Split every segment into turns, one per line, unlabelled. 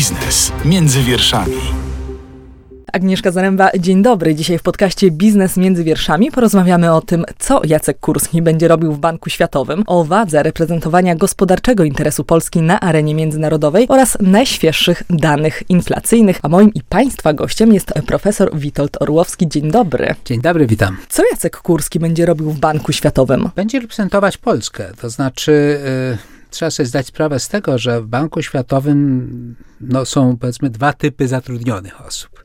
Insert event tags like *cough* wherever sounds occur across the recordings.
Biznes między wierszami.
Agnieszka Zaręba, dzień dobry. Dzisiaj w podcaście Biznes między wierszami porozmawiamy o tym, co Jacek Kurski będzie robił w Banku Światowym, o wadze reprezentowania gospodarczego interesu Polski na arenie międzynarodowej oraz najświeższych danych inflacyjnych. A moim i Państwa gościem jest profesor Witold Orłowski. Dzień dobry.
Dzień dobry, witam.
Co Jacek Kurski będzie robił w Banku Światowym?
Będzie reprezentować Polskę, to znaczy... Yy trzeba sobie zdać sprawę z tego, że w Banku Światowym no, są powiedzmy dwa typy zatrudnionych osób.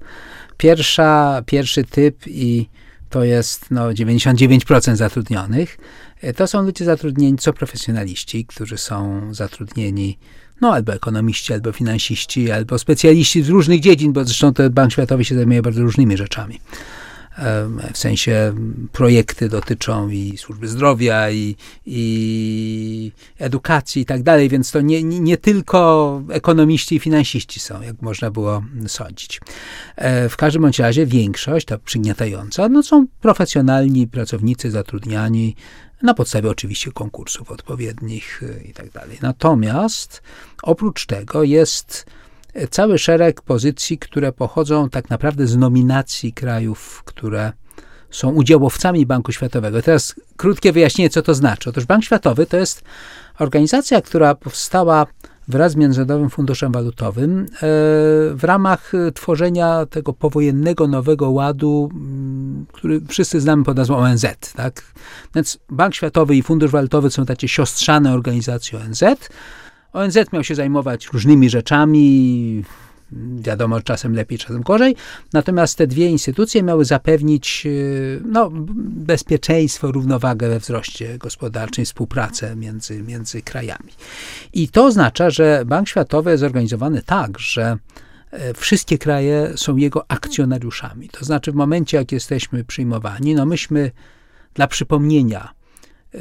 Pierwsza, pierwszy typ i to jest no, 99% zatrudnionych. E, to są ludzie zatrudnieni, co profesjonaliści, którzy są zatrudnieni no albo ekonomiści, albo finansiści, albo specjaliści z różnych dziedzin, bo zresztą ten Bank Światowy się zajmuje bardzo różnymi rzeczami w sensie projekty dotyczą i służby zdrowia, i, i edukacji i tak dalej, więc to nie, nie tylko ekonomiści i finansiści są, jak można było sądzić. E, w każdym bądź razie większość, ta przygniatająca, no są profesjonalni pracownicy zatrudniani na podstawie oczywiście konkursów odpowiednich e, i tak dalej. Natomiast oprócz tego jest cały szereg pozycji, które pochodzą tak naprawdę z nominacji krajów, które są udziałowcami Banku Światowego. Teraz krótkie wyjaśnienie, co to znaczy. Otóż Bank Światowy to jest organizacja, która powstała wraz z Międzynarodowym Funduszem Walutowym e, w ramach tworzenia tego powojennego nowego ładu, mm, który wszyscy znamy pod nazwą ONZ. Tak? Więc Bank Światowy i Fundusz Walutowy są takie siostrzane organizacje ONZ. ONZ miał się zajmować różnymi rzeczami, wiadomo, czasem lepiej, czasem gorzej. Natomiast te dwie instytucje miały zapewnić y, no, bezpieczeństwo, równowagę we wzroście gospodarczym, współpracę między, między krajami. I to oznacza, że Bank Światowy jest zorganizowany tak, że e, wszystkie kraje są jego akcjonariuszami. To znaczy, w momencie, jak jesteśmy przyjmowani, no myśmy dla przypomnienia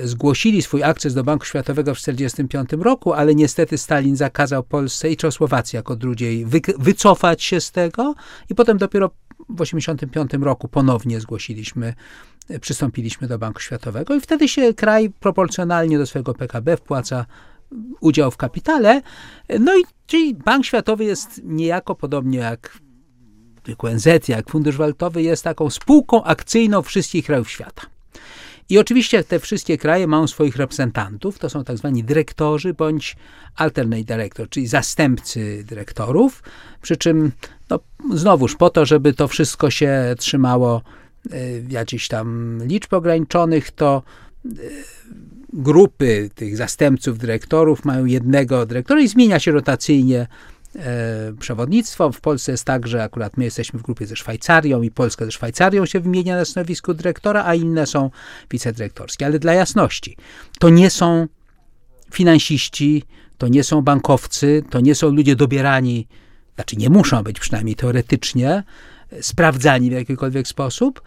zgłosili swój akces do Banku Światowego w 1945 roku, ale niestety Stalin zakazał Polsce i Czechosłowacji jako drugiej wy, wycofać się z tego i potem dopiero w 1985 roku ponownie zgłosiliśmy, przystąpiliśmy do Banku Światowego i wtedy się kraj proporcjonalnie do swojego PKB wpłaca udział w kapitale. No i czyli Bank Światowy jest niejako podobnie jak ONZ, jak Fundusz Walutowy, jest taką spółką akcyjną wszystkich krajów świata. I oczywiście te wszystkie kraje mają swoich reprezentantów, to są tak zwani dyrektorzy bądź alternate director, czyli zastępcy dyrektorów, przy czym no, znowuż po to, żeby to wszystko się trzymało y, jakichś tam liczb ograniczonych, to y, grupy tych zastępców dyrektorów mają jednego dyrektora i zmienia się rotacyjnie przewodnictwo. W Polsce jest tak, że akurat my jesteśmy w grupie ze Szwajcarią i Polska ze Szwajcarią się wymienia na stanowisku dyrektora, a inne są wicedyrektorskie. Ale dla jasności, to nie są finansiści, to nie są bankowcy, to nie są ludzie dobierani, znaczy nie muszą być przynajmniej teoretycznie, sprawdzani w jakikolwiek sposób,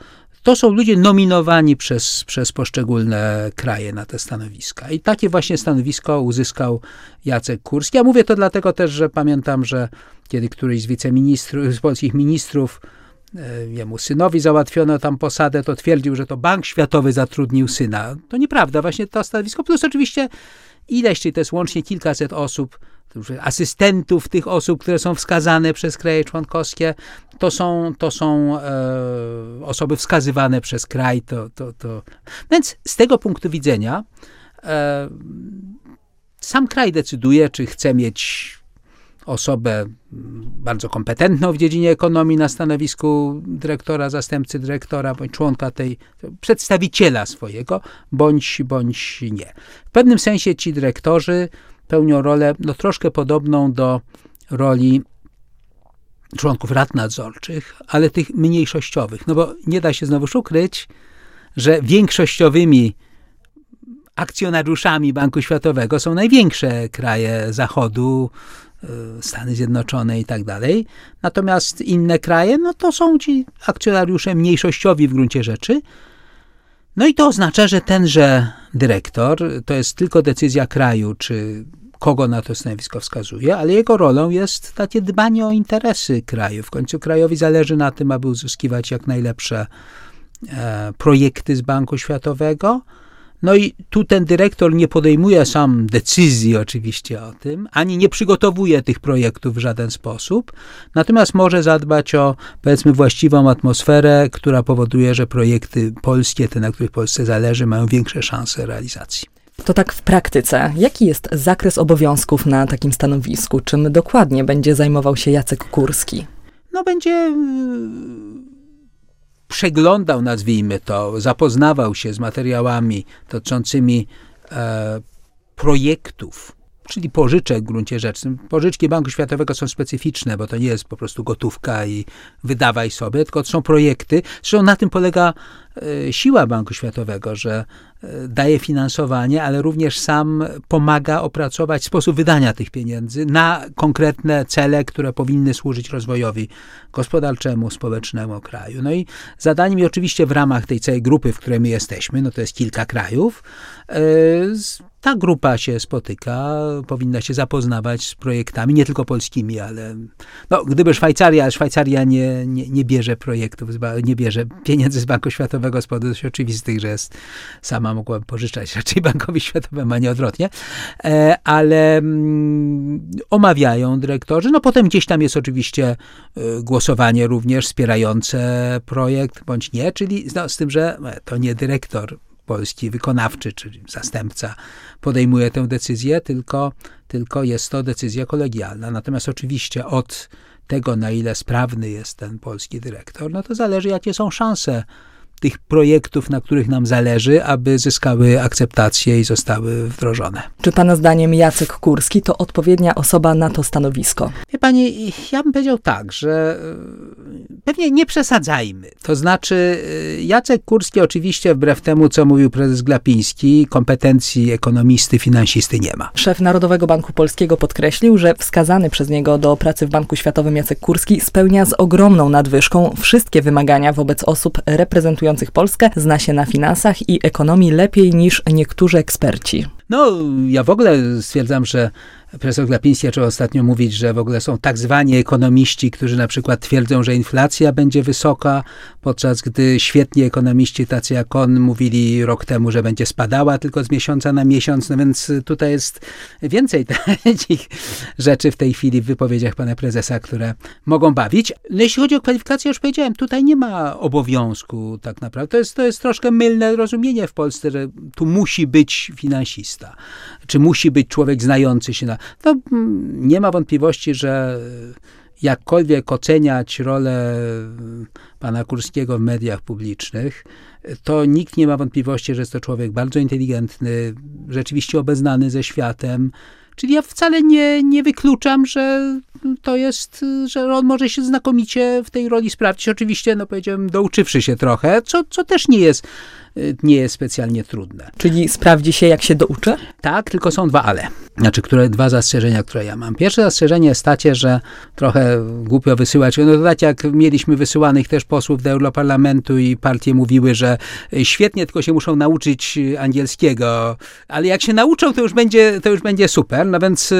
to są ludzie nominowani przez, przez poszczególne kraje na te stanowiska. I takie właśnie stanowisko uzyskał Jacek Kurski. Ja mówię to dlatego też, że pamiętam, że kiedy któryś z wiceministrów, z polskich ministrów e, jemu synowi załatwiono tam posadę, to twierdził, że to Bank Światowy zatrudnił syna. To nieprawda, właśnie to stanowisko, plus oczywiście ileś, czyli to jest łącznie kilkaset osób, asystentów tych osób, które są wskazane przez kraje członkowskie, to są, to są e, osoby wskazywane przez kraj. To, to, to. Więc z tego punktu widzenia e, sam kraj decyduje, czy chce mieć osobę bardzo kompetentną w dziedzinie ekonomii na stanowisku dyrektora, zastępcy dyrektora, bądź członka tej, przedstawiciela swojego, bądź, bądź nie. W pewnym sensie ci dyrektorzy pełnią rolę no, troszkę podobną do roli członków rad nadzorczych, ale tych mniejszościowych. No bo nie da się znowu ukryć, że większościowymi akcjonariuszami Banku Światowego są największe kraje Zachodu, y, Stany Zjednoczone i tak dalej. Natomiast inne kraje, no to są ci akcjonariusze mniejszościowi w gruncie rzeczy. No i to oznacza, że tenże dyrektor to jest tylko decyzja kraju, czy kogo na to stanowisko wskazuje, ale jego rolą jest takie dbanie o interesy kraju. W końcu krajowi zależy na tym, aby uzyskiwać jak najlepsze e, projekty z Banku Światowego. No i tu ten dyrektor nie podejmuje sam decyzji oczywiście o tym, ani nie przygotowuje tych projektów w żaden sposób, natomiast może zadbać o powiedzmy właściwą atmosferę, która powoduje, że projekty polskie, te na których Polsce zależy, mają większe szanse realizacji.
To tak w praktyce. Jaki jest zakres obowiązków na takim stanowisku? Czym dokładnie będzie zajmował się Jacek Kurski?
No będzie przeglądał, nazwijmy to, zapoznawał się z materiałami dotyczącymi e, projektów, czyli pożyczek w gruncie rzeczy. Pożyczki Banku Światowego są specyficzne, bo to nie jest po prostu gotówka i wydawaj sobie, tylko to są projekty. Zresztą na tym polega e, siła Banku Światowego, że daje finansowanie, ale również sam pomaga opracować sposób wydania tych pieniędzy na konkretne cele, które powinny służyć rozwojowi gospodarczemu, społecznemu kraju. No i zadaniem, oczywiście w ramach tej całej grupy, w której my jesteśmy, no to jest kilka krajów, e, ta grupa się spotyka, powinna się zapoznawać z projektami, nie tylko polskimi, ale no, gdyby Szwajcaria, Szwajcaria nie, nie, nie bierze projektów, nie bierze pieniędzy z Banku Światowego z powodów oczywistych, że jest sama sama mogła pożyczać *laughs* raczej Bankowi Światowemu, a nie odwrotnie, e, ale mm, omawiają dyrektorzy. No potem gdzieś tam jest oczywiście e, głosowanie również wspierające projekt, bądź nie, czyli no, z tym, że e, to nie dyrektor polski wykonawczy, czyli zastępca podejmuje tę decyzję, tylko, tylko jest to decyzja kolegialna. Natomiast oczywiście od tego, na ile sprawny jest ten polski dyrektor, no to zależy, jakie są szanse tych projektów, na których nam zależy, aby zyskały akceptację i zostały wdrożone.
Czy Pana zdaniem Jacek Kurski to odpowiednia osoba na to stanowisko?
Wie Pani, ja bym powiedział tak, że e, pewnie nie przesadzajmy. To znaczy, e, Jacek Kurski oczywiście, wbrew temu, co mówił prezes Glapiński, kompetencji ekonomisty, finansisty nie ma.
Szef Narodowego Banku Polskiego podkreślił, że wskazany przez niego do pracy w Banku Światowym Jacek Kurski spełnia z ogromną nadwyżką wszystkie wymagania wobec osób reprezentujących reprezentujących Polskę zna się na finansach i ekonomii lepiej niż niektórzy eksperci.
No, ja w ogóle stwierdzam, że Profesor Glapiński zaczął ostatnio mówić, że w ogóle są tak zwani ekonomiści, którzy na przykład twierdzą, że inflacja będzie wysoka, podczas gdy świetni ekonomiści, tacy jak on, mówili rok temu, że będzie spadała tylko z miesiąca na miesiąc. No więc tutaj jest więcej *laughs* takich rzeczy w tej chwili w wypowiedziach pana prezesa, które mogą bawić. No jeśli chodzi o kwalifikację, już powiedziałem, tutaj nie ma obowiązku tak naprawdę. To jest, to jest troszkę mylne rozumienie w Polsce, że tu musi być finansista, czy musi być człowiek znający się na to mm, nie ma wątpliwości, że jakkolwiek oceniać rolę pana Kurskiego w mediach publicznych, to nikt nie ma wątpliwości, że jest to człowiek bardzo inteligentny, rzeczywiście obeznany ze światem. Czyli ja wcale nie, nie wykluczam, że to jest, że on może się znakomicie w tej roli sprawdzić. Oczywiście, no powiedziałem, douczywszy się trochę, co, co też nie jest nie jest specjalnie trudne.
Czyli sprawdzi się, jak się douczy?
Tak, tylko są dwa ale. Znaczy, które, dwa zastrzeżenia, które ja mam. Pierwsze zastrzeżenie jest takie, że trochę głupio wysyłać, no to tak jak mieliśmy wysyłanych też posłów do Europarlamentu i partie mówiły, że świetnie, tylko się muszą nauczyć angielskiego, ale jak się nauczą, to już będzie, to już będzie super. No więc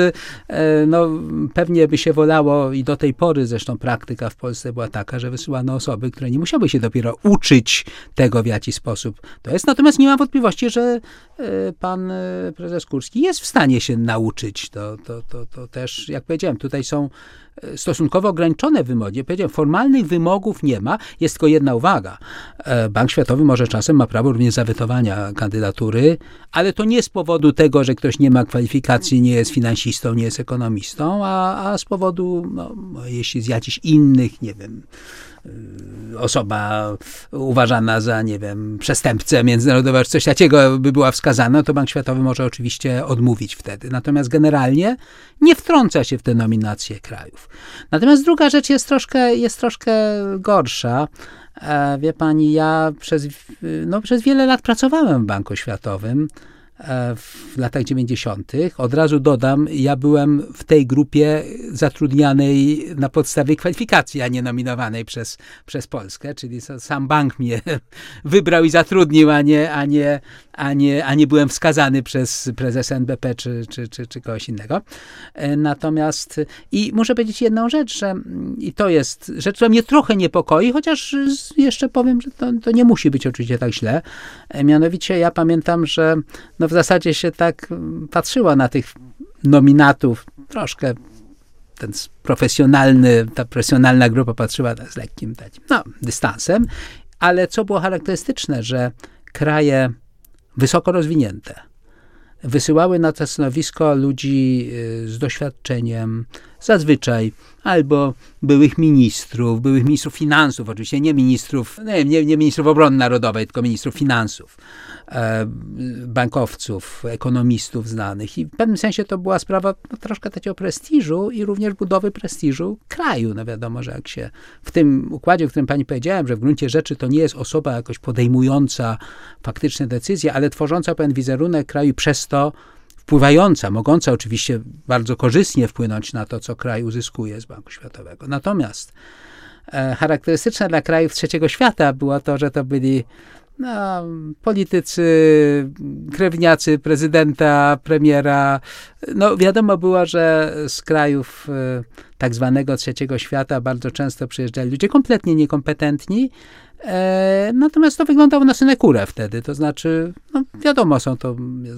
no, pewnie by się wolało i do tej pory zresztą praktyka w Polsce była taka, że wysyłano osoby, które nie musiały się dopiero uczyć tego, w jaki sposób to jest. Natomiast nie mam wątpliwości, że pan e, prezes Kurski jest w stanie się nauczyć. To, to, to, to też, jak powiedziałem, tutaj są e, stosunkowo ograniczone wymogi. Powiedziałem, formalnych wymogów nie ma, jest tylko jedna uwaga. Bank Światowy może czasem ma prawo również zawetowania kandydatury, ale to nie z powodu tego, że ktoś nie ma kwalifikacji, nie jest finansistą, nie jest ekonomistą, a, a z powodu, no, jeśli z jakichś innych, nie wiem, Y, osoba uważana za, nie wiem, przestępcę międzynarodowego, czy coś takiego by była wskazana, to Bank Światowy może oczywiście odmówić wtedy. Natomiast generalnie nie wtrąca się w te nominacje krajów. Natomiast druga rzecz jest troszkę, jest troszkę gorsza. E, wie pani, ja przez, no, przez wiele lat pracowałem w Banku Światowym. E, w latach 90. Od razu dodam, ja byłem w tej grupie zatrudnianej na podstawie kwalifikacji, a nie nominowanej przez, przez Polskę, czyli sam bank mnie *laughs* wybrał i zatrudnił, a nie, a nie, a nie, a nie byłem wskazany przez prezes NBP czy, czy, czy, czy kogoś innego. E, natomiast i muszę powiedzieć jedną rzecz, że i to jest rzecz, która mnie trochę niepokoi, chociaż jeszcze powiem, że to, to nie musi być oczywiście tak źle. E, mianowicie ja pamiętam, że no w zasadzie się tak mm, patrzyła na tych nominatów troszkę ten profesjonalny, ta profesjonalna grupa patrzyła z lekkim takim, no, dystansem, ale co było charakterystyczne, że kraje wysoko rozwinięte wysyłały na to stanowisko ludzi y, z doświadczeniem, zazwyczaj albo byłych ministrów, byłych ministrów finansów, oczywiście nie ministrów, nie, nie, nie ministrów obrony narodowej, tylko ministrów finansów, e, bankowców, ekonomistów znanych. I w pewnym sensie to była sprawa no, troszkę takiego prestiżu i również budowy prestiżu kraju. No wiadomo, że jak się w tym układzie, o którym pani powiedziałem, że w gruncie rzeczy to nie jest osoba jakoś podejmująca faktyczne decyzje, ale tworząca pewien wizerunek kraju przez to wpływająca, mogąca oczywiście bardzo korzystnie wpłynąć na to, co kraj uzyskuje z Banku Światowego. Natomiast e, charakterystyczne dla krajów trzeciego świata było to, że to byli no, politycy, krewniacy prezydenta, premiera. No, wiadomo było, że z krajów e, tak zwanego trzeciego świata bardzo często przyjeżdżali ludzie kompletnie niekompetentni, E, natomiast to wyglądało na synekurę wtedy, to znaczy, no wiadomo, są to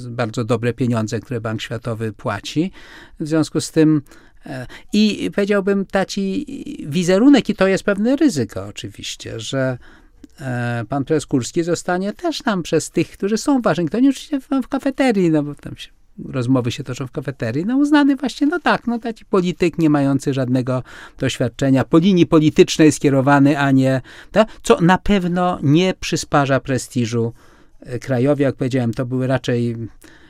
bardzo dobre pieniądze, które Bank Światowy płaci. W związku z tym e, i powiedziałbym, taki wizerunek, i to jest pewne ryzyko oczywiście, że pan prezes Kurski zostanie też tam przez tych, którzy są w Waszyngtonie, oczywiście w, w kafeterii, no bo tam się rozmowy się toczą w kafeterii, no uznany właśnie, no tak, no taki polityk nie mający żadnego doświadczenia, po linii politycznej skierowany, a nie, tak, co na pewno nie przysparza prestiżu e, krajowi, jak powiedziałem, to były raczej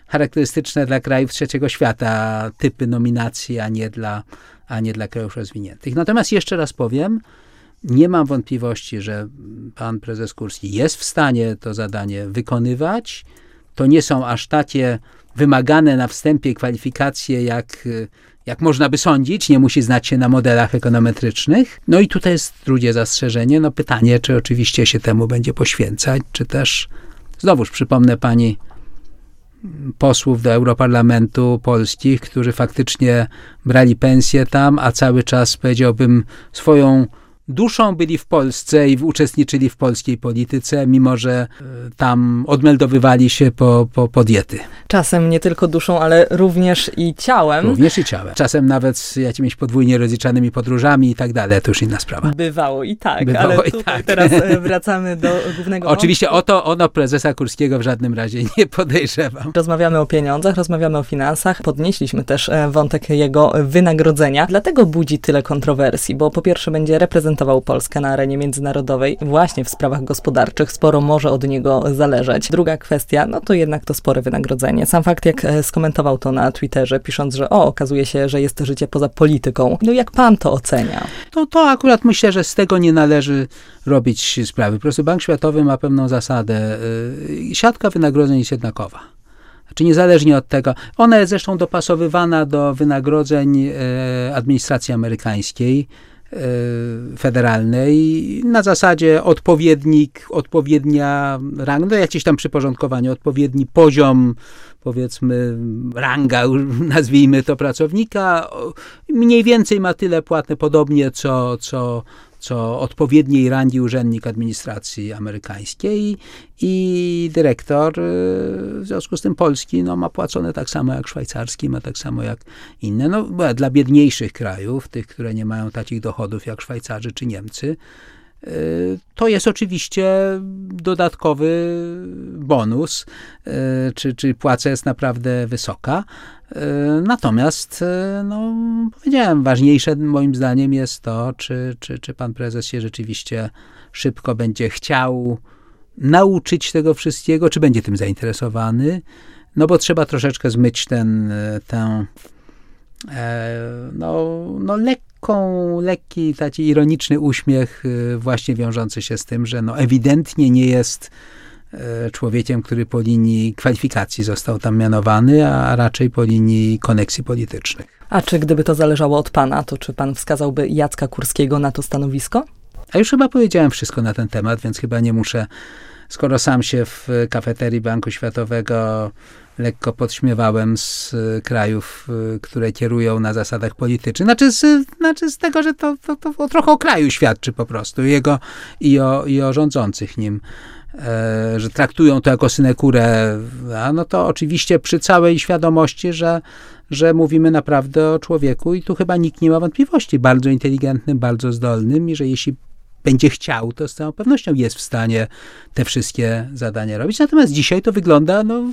charakterystyczne dla krajów trzeciego świata typy nominacji, a nie dla, a nie dla krajów rozwiniętych. Natomiast jeszcze raz powiem, nie mam wątpliwości, że pan prezes Kurski jest w stanie to zadanie wykonywać. To nie są aż takie wymagane na wstępie kwalifikacje, jak, jak można by sądzić, nie musi znać się na modelach ekonometrycznych. No i tutaj jest drugie zastrzeżenie, no pytanie, czy oczywiście się temu będzie poświęcać, czy też, znowuż przypomnę pani posłów do Europarlamentu polskich, którzy faktycznie brali pensję tam, a cały czas powiedziałbym swoją duszą byli w Polsce i uczestniczyli w polskiej polityce, mimo że e, tam odmeldowywali się po, po, po diety.
Czasem nie tylko duszą, ale również i ciałem.
Również i ciałem. Czasem nawet z jakimiś podwójnie rozliczanymi podróżami i tak dalej. To już inna sprawa.
Bywało i tak, Bywało ale i tak. teraz e, *laughs* wracamy do głównego
Oczywiście wątku. o to ono prezesa Kurskiego w żadnym razie nie podejrzewam.
Rozmawiamy o pieniądzach, rozmawiamy o finansach. Podnieśliśmy też e, wątek jego wynagrodzenia. Dlatego budzi tyle kontrowersji, bo po pierwsze będzie reprezentował reprezentował Polskę na arenie międzynarodowej właśnie w sprawach gospodarczych. Sporo może od niego zależeć. Druga kwestia, no to jednak to spore wynagrodzenie. Sam fakt, jak e, skomentował to na Twitterze, pisząc, że o, okazuje się, że jest życie poza polityką. No jak pan to ocenia?
To, to akurat myślę, że z tego nie należy robić sprawy. Po prostu Bank Światowy ma pewną zasadę. Y, siatka wynagrodzeń jest jednakowa. Znaczy niezależnie od tego, ona jest zresztą dopasowywana do wynagrodzeń e, administracji amerykańskiej. Y, federalnej. Na zasadzie odpowiednik, odpowiednia ranga, no jakieś tam przyporządkowanie, odpowiedni poziom, powiedzmy, ranga, *laughs* nazwijmy to pracownika, mniej więcej ma tyle płatne, podobnie co, co co odpowiedniej rangi urzędnik administracji amerykańskiej i dyrektor y, w związku z tym polski no, ma płacone tak samo jak szwajcarski, ma tak samo jak inne. No, dla biedniejszych krajów, tych, które nie mają takich dochodów jak Szwajcarzy czy Niemcy, to jest oczywiście dodatkowy bonus, y, czy, czy płaca jest naprawdę wysoka. E, natomiast, e, no, powiedziałem, ważniejsze moim zdaniem jest to, czy, czy, czy pan prezes się rzeczywiście szybko będzie chciał nauczyć tego wszystkiego, czy będzie tym zainteresowany. No bo trzeba troszeczkę zmyć ten, e, tę, no, no lekką, lekki, taki ironiczny uśmiech właśnie wiążący się z tym, że no ewidentnie nie jest e, człowiekiem, który po linii kwalifikacji został tam mianowany, a raczej po linii koneksji politycznych.
A czy gdyby to zależało od pana, to czy pan wskazałby Jacka Kurskiego na to stanowisko?
A już chyba powiedziałem wszystko na ten temat, więc chyba nie muszę, skoro sam się w kafeterii Banku Światowego lekko podśmiewałem z krajów, które kierują na zasadach politycznych. Znaczy z, znaczy z tego, że to, to, to trochę o kraju świadczy po prostu jego, i, o, i o rządzących nim. E, że traktują to jako synekurę, no to oczywiście przy całej świadomości, że, że mówimy naprawdę o człowieku i tu chyba nikt nie ma wątpliwości, bardzo inteligentnym, bardzo zdolnym i że jeśli będzie chciał, to z całą pewnością jest w stanie te wszystkie zadania robić. Natomiast dzisiaj to wygląda, no,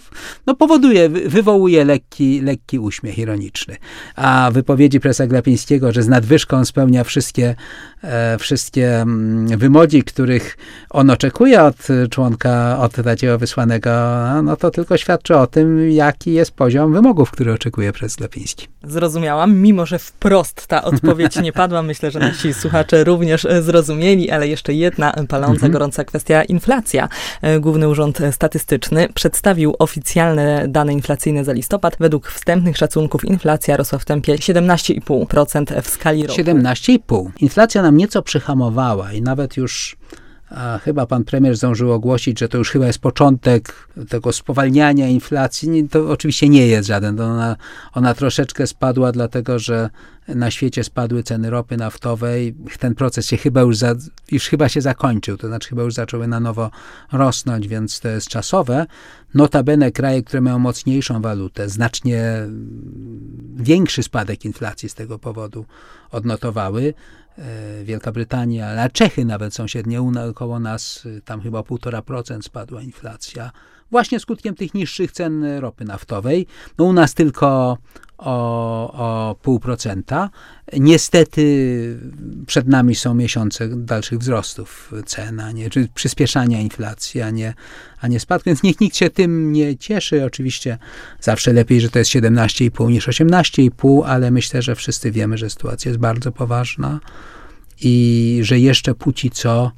no powoduje, wywołuje lekki, lekki uśmiech ironiczny. A wypowiedzi presa Glapińskiego, że z nadwyżką spełnia wszystkie, e, wszystkie mm, wymogi, których on oczekuje od członka, od takiego wysłanego, no to tylko świadczy o tym, jaki jest poziom wymogów, który oczekuje pres Glapiński.
Zrozumiałam, mimo że wprost ta odpowiedź nie padła, myślę, że nasi słuchacze również e, ale jeszcze jedna paląca, mhm. gorąca kwestia, inflacja. E, Główny Urząd Statystyczny przedstawił oficjalne dane inflacyjne za listopad. Według wstępnych szacunków inflacja rosła w tempie 17,5% w skali roku.
17,5%. Inflacja nam nieco przyhamowała i nawet już a chyba pan premier zdążył ogłosić, że to już chyba jest początek tego spowalniania inflacji. To oczywiście nie jest żaden. Ona, ona troszeczkę spadła, dlatego że na świecie spadły ceny ropy naftowej. Ten proces się chyba już, za, już chyba się zakończył, to znaczy chyba już zaczęły na nowo rosnąć, więc to jest czasowe. Notabene kraje, które mają mocniejszą walutę, znacznie większy spadek inflacji z tego powodu odnotowały. E, Wielka Brytania, ale Czechy nawet sąsiednie koło nas, y, tam chyba 1,5% spadła inflacja. Właśnie skutkiem tych niższych cen ropy naftowej. No u nas tylko o, o pół procenta. Niestety przed nami są miesiące dalszych wzrostów cen, a nie, czy przyspieszania inflacji, a nie, a nie spadku. Więc niech nikt się tym nie cieszy. Oczywiście zawsze lepiej, że to jest 17,5 niż 18,5, ale myślę, że wszyscy wiemy, że sytuacja jest bardzo poważna i że jeszcze póki co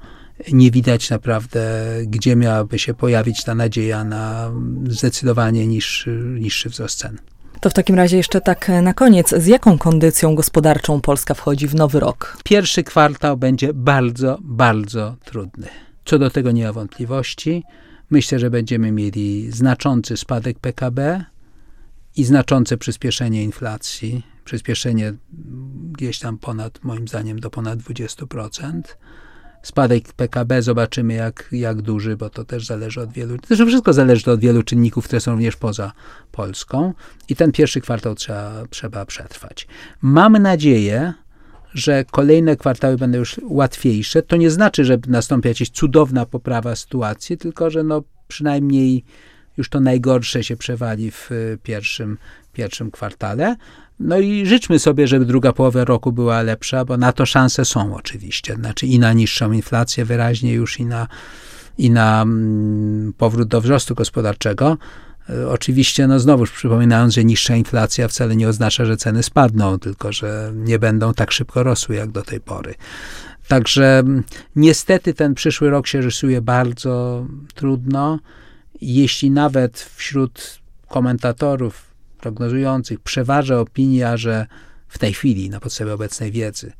nie widać naprawdę, gdzie miałaby się pojawić ta nadzieja na zdecydowanie niższy, niższy wzrost cen.
To w takim razie jeszcze tak na koniec, z jaką kondycją gospodarczą Polska wchodzi w nowy rok?
Pierwszy kwartał będzie bardzo, bardzo trudny. Co do tego nie ma wątpliwości. Myślę, że będziemy mieli znaczący spadek PKB i znaczące przyspieszenie inflacji. Przyspieszenie gdzieś tam ponad, moim zdaniem, do ponad 20%. Spadek PKB zobaczymy jak, jak duży, bo to też zależy od wielu, to wszystko zależy od wielu czynników, które są również poza Polską i ten pierwszy kwartał trzeba, trzeba przetrwać. Mam nadzieję, że kolejne kwartały będą już łatwiejsze. To nie znaczy, że nastąpi jakaś cudowna poprawa sytuacji, tylko że no przynajmniej już to najgorsze się przewali w pierwszym, pierwszym kwartale. No i życzmy sobie, żeby druga połowa roku była lepsza, bo na to szanse są oczywiście. Znaczy i na niższą inflację wyraźnie już i na, i na mm, powrót do wzrostu gospodarczego. E, oczywiście, no znowuż przypominając, że niższa inflacja wcale nie oznacza, że ceny spadną, tylko że nie będą tak szybko rosły jak do tej pory. Także mm, niestety ten przyszły rok się rysuje bardzo trudno. Jeśli nawet wśród komentatorów prognozujących przeważa opinia, że w tej chwili, na podstawie obecnej wiedzy,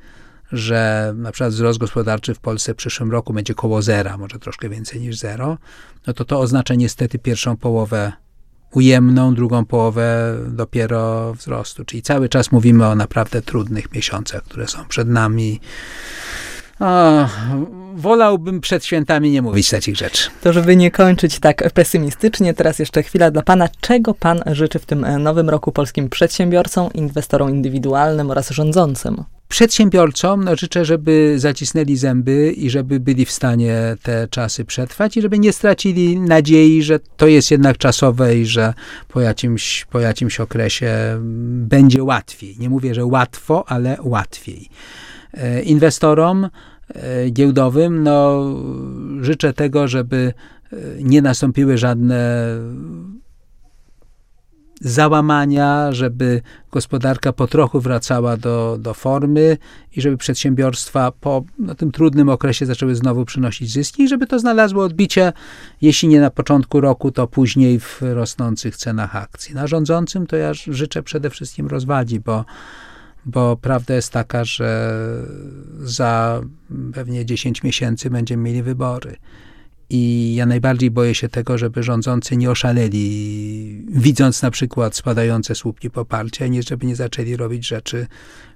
że na przykład wzrost gospodarczy w Polsce w przyszłym roku będzie koło zera, może troszkę więcej niż zero, no to to oznacza niestety pierwszą połowę ujemną, drugą połowę dopiero wzrostu. Czyli cały czas mówimy o naprawdę trudnych miesiącach, które są przed nami. O, wolałbym przed świętami nie mówić takich rzeczy.
To żeby nie kończyć tak pesymistycznie, teraz jeszcze chwila dla Pana. Czego Pan życzy w tym e, nowym roku polskim przedsiębiorcom, inwestorom indywidualnym oraz rządzącym?
Przedsiębiorcom no, życzę, żeby zacisnęli zęby i żeby byli w stanie te czasy przetrwać i żeby nie stracili nadziei, że to jest jednak czasowe i że po jakimś, po jakimś okresie będzie łatwiej. Nie mówię, że łatwo, ale łatwiej. E, inwestorom e, giełdowym, no, życzę tego, żeby e, nie nastąpiły żadne załamania, żeby gospodarka po trochu wracała do, do formy i żeby przedsiębiorstwa po no, tym trudnym okresie zaczęły znowu przynosić zyski i żeby to znalazło odbicie, jeśli nie na początku roku, to później w rosnących cenach akcji. Na rządzącym to ja życzę przede wszystkim rozwadzi, bo bo prawda jest taka, że za pewnie 10 miesięcy będziemy mieli wybory. I ja najbardziej boję się tego, żeby rządzący nie oszaleli, widząc na przykład spadające słupki poparcia, nie żeby nie zaczęli robić rzeczy,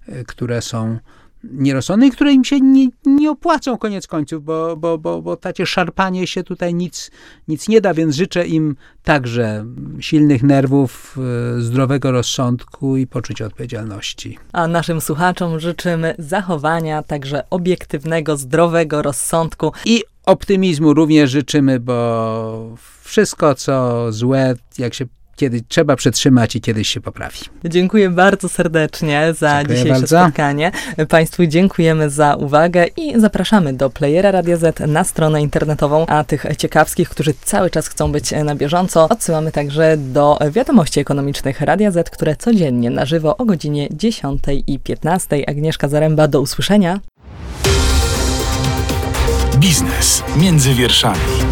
e, które są nierozsądne i które im się nie, nie opłacą koniec końców, bo, bo, bo, bo takie szarpanie się tutaj nic, nic nie da, więc życzę im także silnych nerwów, e, zdrowego rozsądku i poczucia odpowiedzialności.
A naszym słuchaczom życzymy zachowania także obiektywnego, zdrowego rozsądku
i optymizmu również życzymy, bo wszystko co złe, jak się kiedy trzeba przetrzymać i kiedyś się poprawi.
Dziękuję bardzo serdecznie za
dziękuję
dzisiejsze
bardzo.
spotkanie. Państwu dziękujemy za uwagę i zapraszamy do playera Radia Z na stronę internetową, a tych ciekawskich, którzy cały czas chcą być na bieżąco, odsyłamy także do wiadomości ekonomicznych Radia Z, które codziennie na żywo o godzinie 10 i 15. Agnieszka Zaręba, do usłyszenia.
Biznes między wierszami.